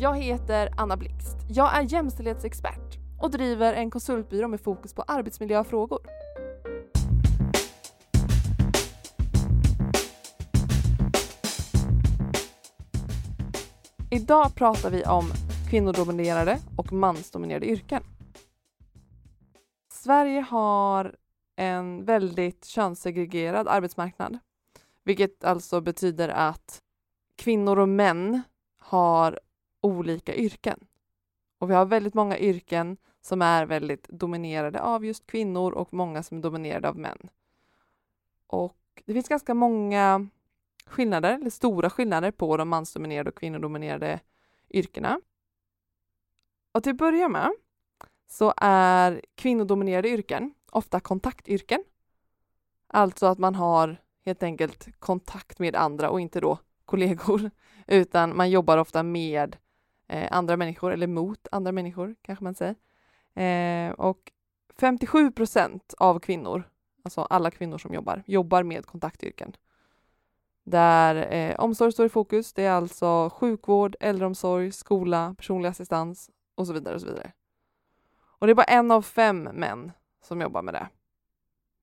Jag heter Anna Blixt. Jag är jämställdhetsexpert och driver en konsultbyrå med fokus på arbetsmiljöfrågor. Idag pratar vi om kvinnodominerade och mansdominerade yrken. Sverige har en väldigt könssegregerad arbetsmarknad, vilket alltså betyder att kvinnor och män har olika yrken. Och vi har väldigt många yrken som är väldigt dominerade av just kvinnor och många som är dominerade av män. Och det finns ganska många skillnader, eller stora skillnader på de mansdominerade och kvinnodominerade yrkena. Och till att börja med så är kvinnodominerade yrken ofta kontaktyrken. Alltså att man har helt enkelt kontakt med andra och inte då kollegor, utan man jobbar ofta med eh, andra människor eller mot andra människor kanske man säger. Eh, och 57 procent av kvinnor, alltså alla kvinnor som jobbar, jobbar med kontaktyrken. Där eh, omsorg står i fokus. Det är alltså sjukvård, äldreomsorg, skola, personlig assistans och så vidare och så vidare. Och det är bara en av fem män som jobbar med det.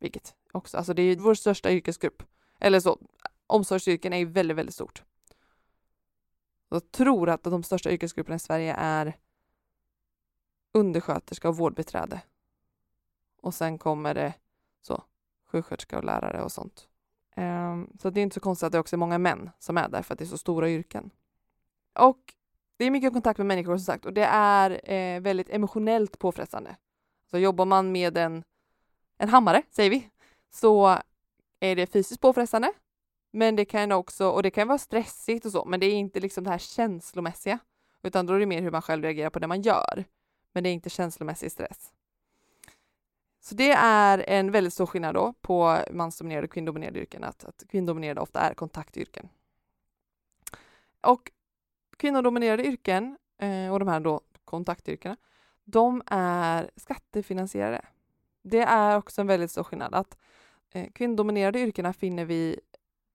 Vilket också, alltså det är vår största yrkesgrupp. Eller så, omsorgsyrken är ju väldigt, väldigt stort. Jag tror att de största yrkesgrupperna i Sverige är undersköterska och vårdbiträde. Och sen kommer det så sjuksköterska och lärare och sånt. Um, så det är inte så konstigt att det också är många män som är där för att det är så stora yrken. Och det är mycket kontakt med människor som sagt och det är eh, väldigt emotionellt påfrestande. Så jobbar man med en, en hammare, säger vi, så är det fysiskt påfrestande. Men det kan också, och det kan vara stressigt och så, men det är inte liksom det här känslomässiga, utan då är det mer hur man själv reagerar på det man gör. Men det är inte känslomässig stress. Så det är en väldigt stor skillnad då på mansdominerade och kvinnodominerade yrken, att, att kvinnodominerade ofta är kontaktyrken. Och kvinnodominerade yrken eh, och de här då kontaktyrkena, de är skattefinansierade. Det är också en väldigt stor skillnad att eh, kvinnodominerade yrkena finner vi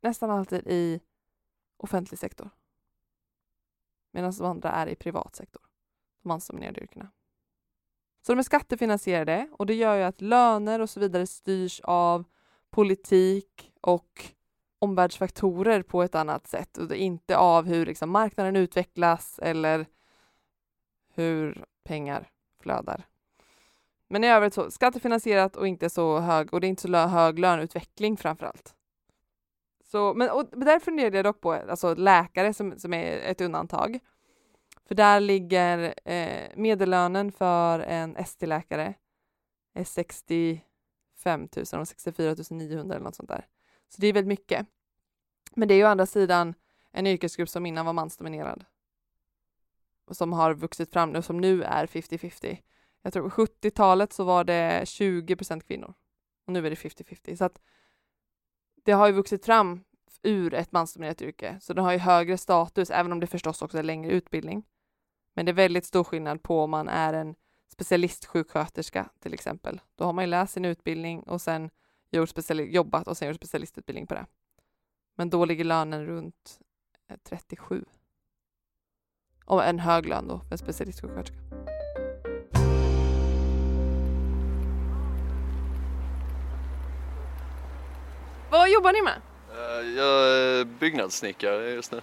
nästan alltid i offentlig sektor. Medan de andra är i privat sektor, de mansdominerade yrkena. Så de är skattefinansierade och det gör ju att löner och så vidare styrs av politik och omvärldsfaktorer på ett annat sätt och inte av hur liksom marknaden utvecklas eller hur pengar flödar. Men i övrigt så skattefinansierat och inte så hög och det är inte så hög löneutveckling framför allt. Så, men och där funderade jag dock på alltså läkare som, som är ett undantag. För där ligger eh, medellönen för en ST-läkare är 65 000 och 64 900 eller något sånt där. Så det är väldigt mycket. Men det är ju å andra sidan en yrkesgrupp som innan var mansdominerad. Och som har vuxit fram nu, som nu är 50-50. Jag tror på 70-talet så var det 20 procent kvinnor och nu är det 50-50. Så att det har ju vuxit fram ur ett mansdominerat yrke, så det har ju högre status, även om det förstås också är längre utbildning. Men det är väldigt stor skillnad på om man är en specialistsjuksköterska till exempel. Då har man ju läst sin utbildning och sen gjort jobbat och sen gjort specialistutbildning på det. Men då ligger lönen runt eh, 37. Och en hög lön då för en specialistsjuksköterska. Jobbar ni med? Eh, jag är byggnadssnickare just nu.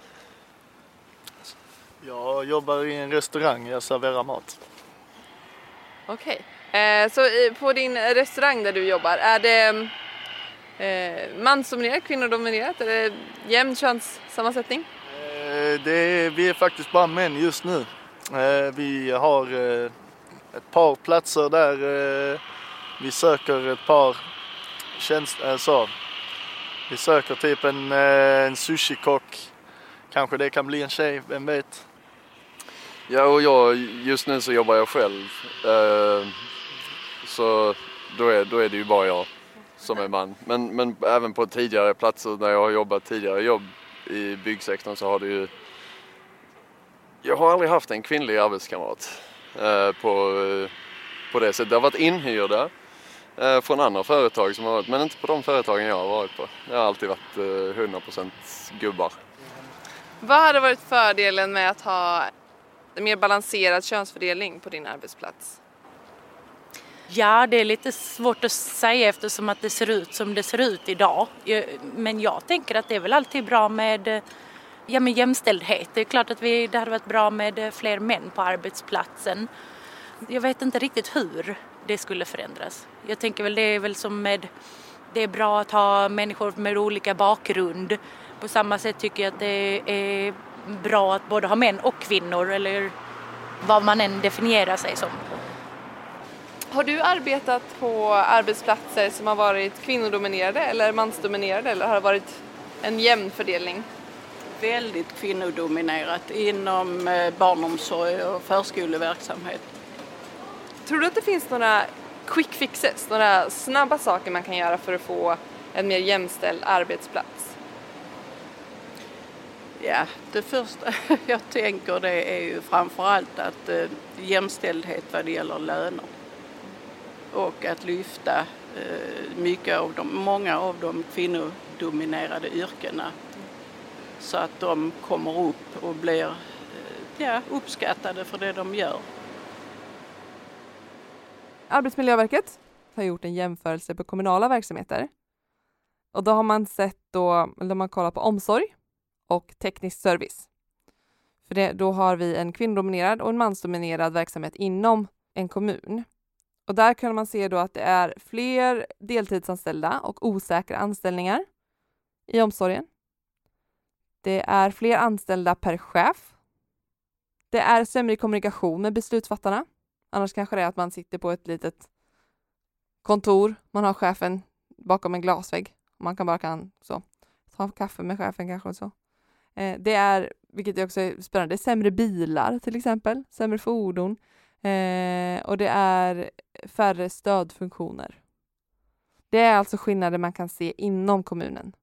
Jag jobbar i en restaurang, jag serverar mat. Okej, okay. eh, så på din restaurang där du jobbar, är det eh, mansdominerat, kvinnodominerat? Är det jämn könssammansättning? Det är, vi är faktiskt bara män just nu. Vi har ett par platser där vi söker ett par tjänster, alltså, vi söker typ en, eh, en sushikock. Kanske det kan bli en tjej, vem vet? Ja, och jag, just nu så jobbar jag själv. Eh, så då är, då är det ju bara jag som är man. Men, men även på tidigare platser där jag har jobbat tidigare jobb i byggsektorn så har det ju... Jag har aldrig haft en kvinnlig arbetskamrat eh, på, eh, på det sättet. Det har varit inhyrda från andra företag som har varit, men inte på de företagen jag har varit på. Jag har alltid varit eh, 100% gubbar. Vad hade varit fördelen med att ha En mer balanserad könsfördelning på din arbetsplats? Ja, det är lite svårt att säga eftersom att det ser ut som det ser ut idag. Men jag tänker att det är väl alltid bra med, ja, med jämställdhet. Det är klart att vi, det hade varit bra med fler män på arbetsplatsen. Jag vet inte riktigt hur det skulle förändras. Jag tänker väl det är väl som med, det är bra att ha människor med olika bakgrund. På samma sätt tycker jag att det är bra att både ha män och kvinnor eller vad man än definierar sig som. Har du arbetat på arbetsplatser som har varit kvinnodominerade eller mansdominerade eller har det varit en jämn fördelning? Väldigt kvinnodominerat inom eh, barnomsorg och förskoleverksamhet. Tror du att det finns några quick fixes, några snabba saker man kan göra för att få en mer jämställd arbetsplats? Ja, det första jag tänker det är ju framförallt att eh, jämställdhet vad det gäller löner och att lyfta eh, mycket av de, många av de kvinnodominerade yrkena så att de kommer upp och blir eh, ja, uppskattade för det de gör. Arbetsmiljöverket har gjort en jämförelse på kommunala verksamheter. Och då har man sett då, eller man kollar på omsorg och teknisk service. För det, då har vi en kvinnodominerad och en mansdominerad verksamhet inom en kommun. Och där kan man se då att det är fler deltidsanställda och osäkra anställningar i omsorgen. Det är fler anställda per chef. Det är sämre kommunikation med beslutsfattarna. Annars kanske det är att man sitter på ett litet kontor, man har chefen bakom en glasvägg. Man kan bara kan så ta kaffe med chefen kanske och så. Eh, det är, vilket också är spännande, det är sämre bilar till exempel, sämre fordon eh, och det är färre stödfunktioner. Det är alltså skillnader man kan se inom kommunen.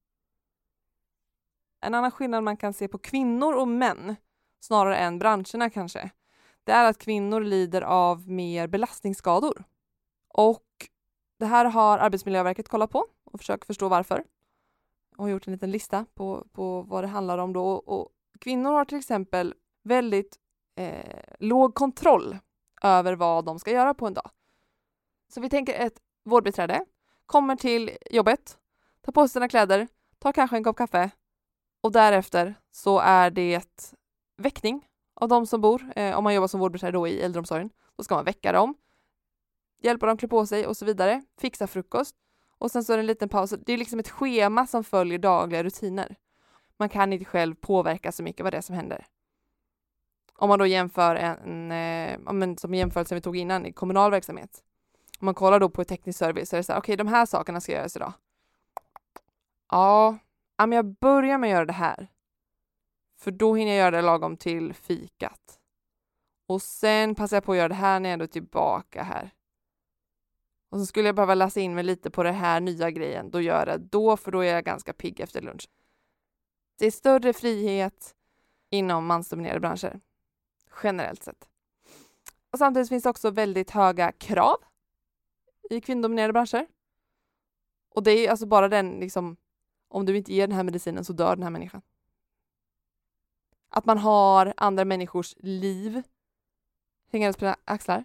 En annan skillnad man kan se på kvinnor och män, snarare än branscherna kanske, det är att kvinnor lider av mer belastningsskador. Och det här har Arbetsmiljöverket kollat på och försökt förstå varför. Och gjort en liten lista på, på vad det handlar om då. Och kvinnor har till exempel väldigt eh, låg kontroll över vad de ska göra på en dag. Så vi tänker ett vårdbiträde kommer till jobbet, tar på sig sina kläder, tar kanske en kopp kaffe och därefter så är det väckning av de som bor. Eh, om man jobbar som vårdbiträde då i äldreomsorgen, då ska man väcka dem, hjälpa dem klä på sig och så vidare, fixa frukost och sen så är det en liten paus. Det är liksom ett schema som följer dagliga rutiner. Man kan inte själv påverka så mycket vad det är som händer. Om man då jämför en, eh, en eh, som jämförelsen vi tog innan i kommunal verksamhet. Om man kollar då på teknisk service så är det så här, okej okay, de här sakerna ska göras idag. Ja, men jag börjar med att göra det här. För då hinner jag göra det lagom till fikat. Och sen passar jag på att göra det här när jag är tillbaka här. Och så skulle jag behöva läsa in mig lite på den här nya grejen, då gör jag det då, för då är jag ganska pigg efter lunch. Det är större frihet inom mansdominerade branscher, generellt sett. Och samtidigt finns det också väldigt höga krav i kvinnodominerade branscher. Och det är alltså bara den, liksom, om du inte ger den här medicinen så dör den här människan. Att man har andra människors liv hängandes på axlar.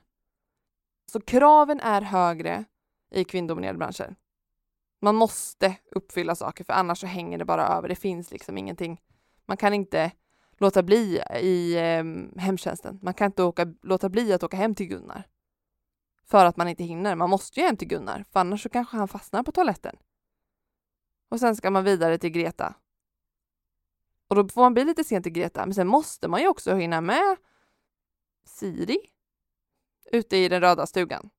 Så kraven är högre i kvinnodominerade branscher. Man måste uppfylla saker för annars så hänger det bara över. Det finns liksom ingenting. Man kan inte låta bli i eh, hemtjänsten. Man kan inte åka, låta bli att åka hem till Gunnar. För att man inte hinner. Man måste ju hem till Gunnar, för annars så kanske han fastnar på toaletten. Och sen ska man vidare till Greta. Och då får man bli lite sent till Greta, men sen måste man ju också hinna med Siri ute i den röda stugan.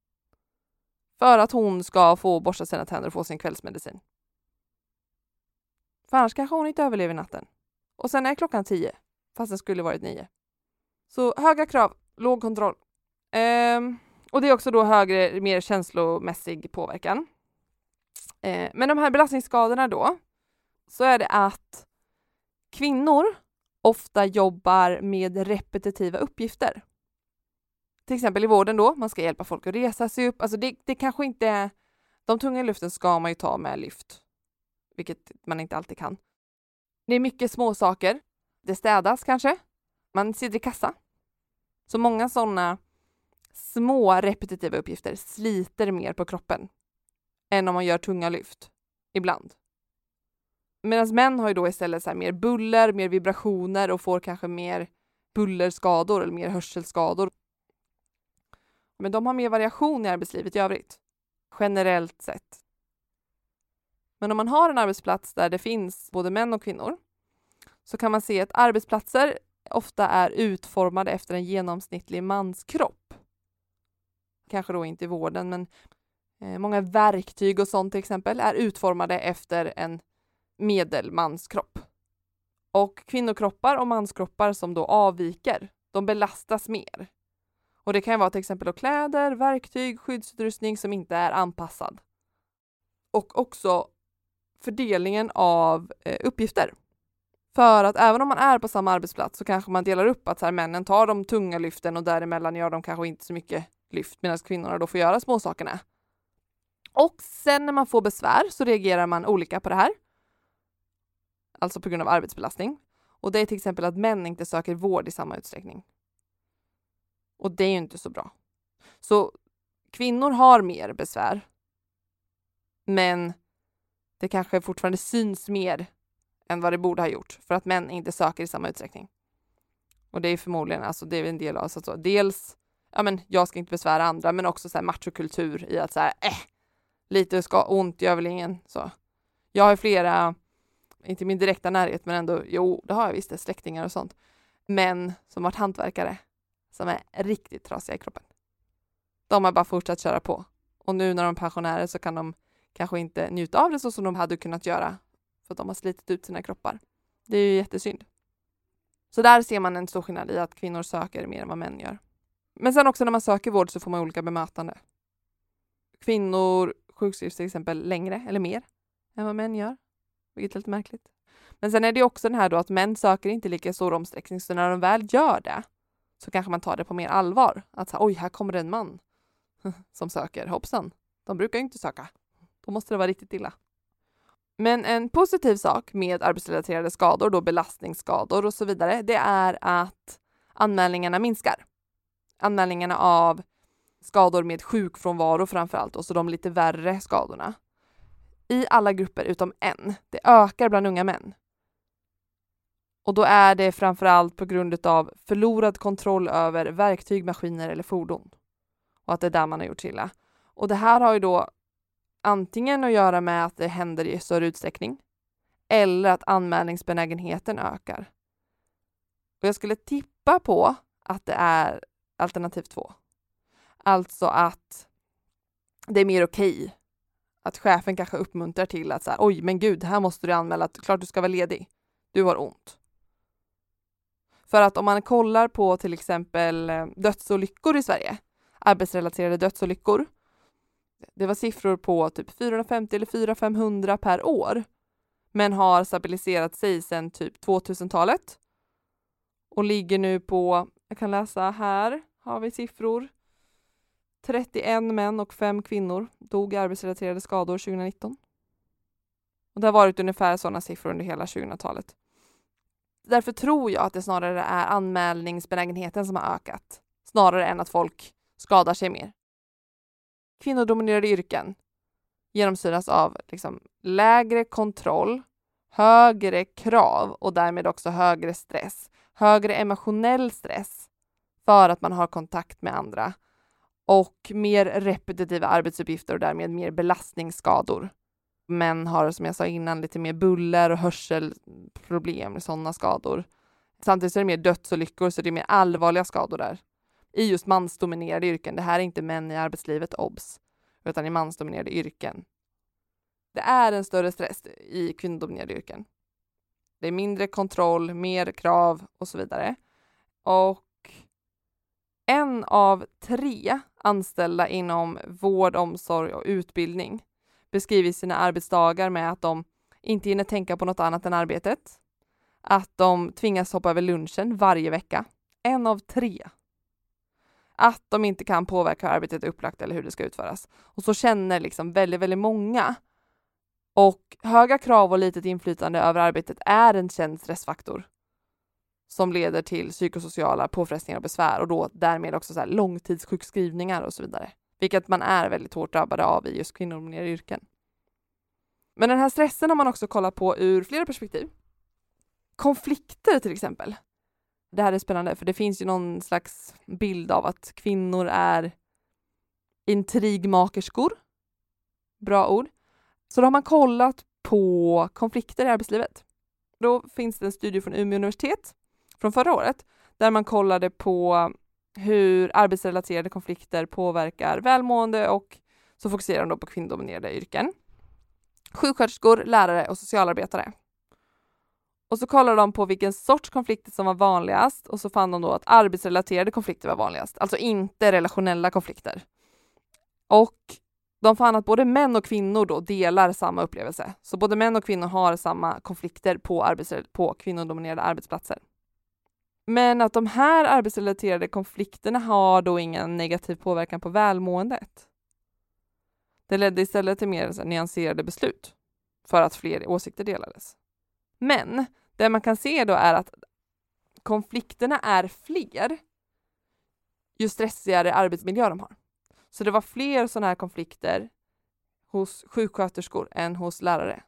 För att hon ska få borsta sina tänder och få sin kvällsmedicin. För annars kanske hon inte överlever natten. Och sen är klockan tio, fast den skulle varit nio. Så höga krav, låg kontroll. Ehm, och det är också då högre, mer känslomässig påverkan. Ehm, men de här belastningsskadorna då, så är det att kvinnor ofta jobbar med repetitiva uppgifter till exempel i vården då, man ska hjälpa folk att resa sig upp. Alltså det, det kanske inte är... De tunga lyften ska man ju ta med lyft, vilket man inte alltid kan. Det är mycket små saker. Det städas kanske. Man sitter i kassa. Så många sådana små repetitiva uppgifter sliter mer på kroppen än om man gör tunga lyft ibland. Medan män har ju då istället så mer buller, mer vibrationer och får kanske mer bullerskador eller mer hörselskador. Men de har mer variation i arbetslivet i övrigt, generellt sett. Men om man har en arbetsplats där det finns både män och kvinnor så kan man se att arbetsplatser ofta är utformade efter en genomsnittlig manskropp. Kanske då inte i vården, men eh, många verktyg och sånt till exempel är utformade efter en medelmanskropp. Och kvinnokroppar och manskroppar som då avviker, de belastas mer. Och det kan vara till exempel kläder, verktyg, skyddsutrustning som inte är anpassad. Och också fördelningen av eh, uppgifter. För att även om man är på samma arbetsplats så kanske man delar upp att så här, männen tar de tunga lyften och däremellan gör de kanske inte så mycket lyft medan kvinnorna då får göra småsakerna. Och sen när man får besvär så reagerar man olika på det här. Alltså på grund av arbetsbelastning. Och det är till exempel att män inte söker vård i samma utsträckning. Och det är ju inte så bra. Så kvinnor har mer besvär. Men det kanske fortfarande syns mer än vad det borde ha gjort för att män inte söker i samma utsträckning. Och det är förmodligen, alltså det är en del av, så att dels, ja men jag ska inte besvära andra, men också så här machokultur i att så här, eh, lite ska ont gör väl ingen så. Jag har flera, inte i min direkta närhet, men ändå, jo, det har jag visst, släktingar och sånt, män som varit hantverkare som är riktigt trasiga i kroppen. De har bara fortsatt köra på och nu när de är pensionärer så kan de kanske inte njuta av det så som de hade kunnat göra för att de har slitit ut sina kroppar. Det är ju jättesynd. Så där ser man en stor skillnad i att kvinnor söker mer än vad män gör. Men sen också när man söker vård så får man olika bemötande. Kvinnor sjukskrivs till exempel längre eller mer än vad män gör, vilket är lite märkligt. Men sen är det också den här då att män söker inte lika stor omsträckning, så när de väl gör det så kanske man tar det på mer allvar. Att så, oj, här kommer det en man som söker. Hoppsan, de brukar ju inte söka. Då måste det vara riktigt illa. Men en positiv sak med arbetsrelaterade skador, då belastningsskador och så vidare, det är att anmälningarna minskar. Anmälningarna av skador med sjukfrånvaro framför allt, och så de lite värre skadorna. I alla grupper utom en. Det ökar bland unga män. Och då är det framför allt på grund av förlorad kontroll över verktyg, maskiner eller fordon. Och att det är där man har gjort illa. Och det här har ju då antingen att göra med att det händer i större utsträckning eller att anmälningsbenägenheten ökar. Och jag skulle tippa på att det är alternativ två. Alltså att det är mer okej. Okay. Att chefen kanske uppmuntrar till att så här, oj, men gud, här måste du anmäla att klart du ska vara ledig. Du har ont. För att om man kollar på till exempel eh, dödsolyckor i Sverige, arbetsrelaterade dödsolyckor, det var siffror på typ 450 eller 400-500 per år, men har stabiliserat sig sedan typ 2000-talet och ligger nu på, jag kan läsa här, har vi siffror. 31 män och 5 kvinnor dog i arbetsrelaterade skador 2019. Och det har varit ungefär sådana siffror under hela 2000-talet. Därför tror jag att det snarare är anmälningsbenägenheten som har ökat, snarare än att folk skadar sig mer kvinnodominerade yrken genomsyras av liksom, lägre kontroll, högre krav och därmed också högre stress, högre emotionell stress för att man har kontakt med andra och mer repetitiva arbetsuppgifter och därmed mer belastningsskador. Män har som jag sa innan lite mer buller och hörselproblem, sådana skador. Samtidigt är det mer dödsolyckor så det är mer allvarliga skador där i just mansdominerade yrken. Det här är inte män i arbetslivet, obs, utan i mansdominerade yrken. Det är en större stress i kvinnodominerade yrken. Det är mindre kontroll, mer krav och så vidare. Och en av tre anställda inom vård, omsorg och utbildning beskriver sina arbetsdagar med att de inte hinner tänka på något annat än arbetet. Att de tvingas hoppa över lunchen varje vecka. En av tre att de inte kan påverka hur arbetet är upplagt eller hur det ska utföras. Och så känner liksom väldigt, väldigt många. Och höga krav och litet inflytande över arbetet är en känd stressfaktor som leder till psykosociala påfrestningar och besvär och då därmed också så här långtidssjukskrivningar och så vidare. Vilket man är väldigt hårt drabbade av i just kvinnodominerade yrken. Men den här stressen har man också kollat på ur flera perspektiv. Konflikter till exempel. Det här är spännande för det finns ju någon slags bild av att kvinnor är intrigmakerskor. Bra ord. Så då har man kollat på konflikter i arbetslivet. Då finns det en studie från Umeå universitet från förra året där man kollade på hur arbetsrelaterade konflikter påverkar välmående och så fokuserar de då på kvinnodominerade yrken. Sjuksköterskor, lärare och socialarbetare. Och så kollade de på vilken sorts konflikter som var vanligast och så fann de då att arbetsrelaterade konflikter var vanligast, alltså inte relationella konflikter. Och de fann att både män och kvinnor då delar samma upplevelse. Så både män och kvinnor har samma konflikter på, arbets- på kvinnodominerade arbetsplatser. Men att de här arbetsrelaterade konflikterna har då ingen negativ påverkan på välmåendet. Det ledde istället till mer nyanserade beslut för att fler åsikter delades. Men det man kan se då är att konflikterna är fler ju stressigare arbetsmiljö de har. Så det var fler sådana här konflikter hos sjuksköterskor än hos lärare,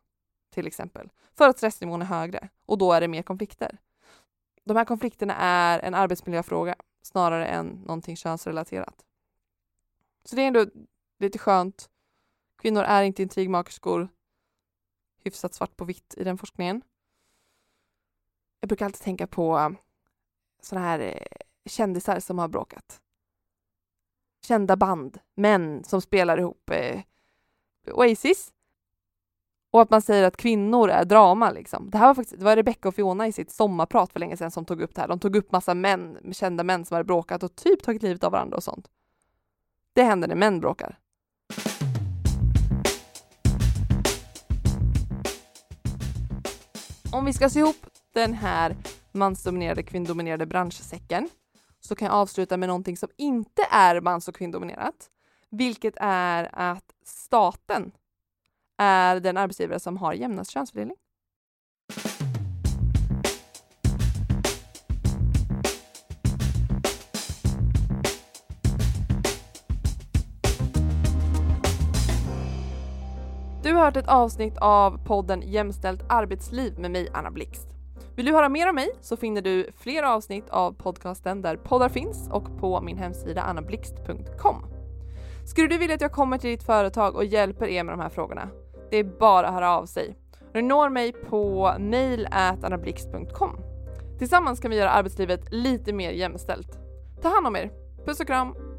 till exempel. För att stressnivån är högre och då är det mer konflikter. De här konflikterna är en arbetsmiljöfråga snarare än någonting könsrelaterat. Så det är ändå lite skönt. Kvinnor är inte intrigmakerskor. Hyfsat svart på vitt i den forskningen. Jag brukar alltid tänka på eh, sådana här eh, kändisar som har bråkat kända band, män som spelar ihop eh, Oasis. Och att man säger att kvinnor är drama liksom. Det här var faktiskt, det var Rebecca och Fiona i sitt sommarprat för länge sedan som tog upp det här. De tog upp massa män, kända män som hade bråkat och typ tagit livet av varandra och sånt. Det händer när män bråkar. Om vi ska se ihop den här mansdominerade, kvinnodominerade branschsäcken så kan jag avsluta med någonting som inte är mans och kvinnodominerat, vilket är att staten är den arbetsgivare som har jämnast könsfördelning. Du har hört ett avsnitt av podden Jämställt arbetsliv med mig, Anna Blixt. Vill du höra mer om mig så finner du fler avsnitt av podcasten där poddar finns och på min hemsida annablixt.com. Skulle du vilja att jag kommer till ditt företag och hjälper er med de här frågorna? Det är bara att höra av sig. Du når mig på mail annablixt.com. Tillsammans kan vi göra arbetslivet lite mer jämställt. Ta hand om er. Puss och kram!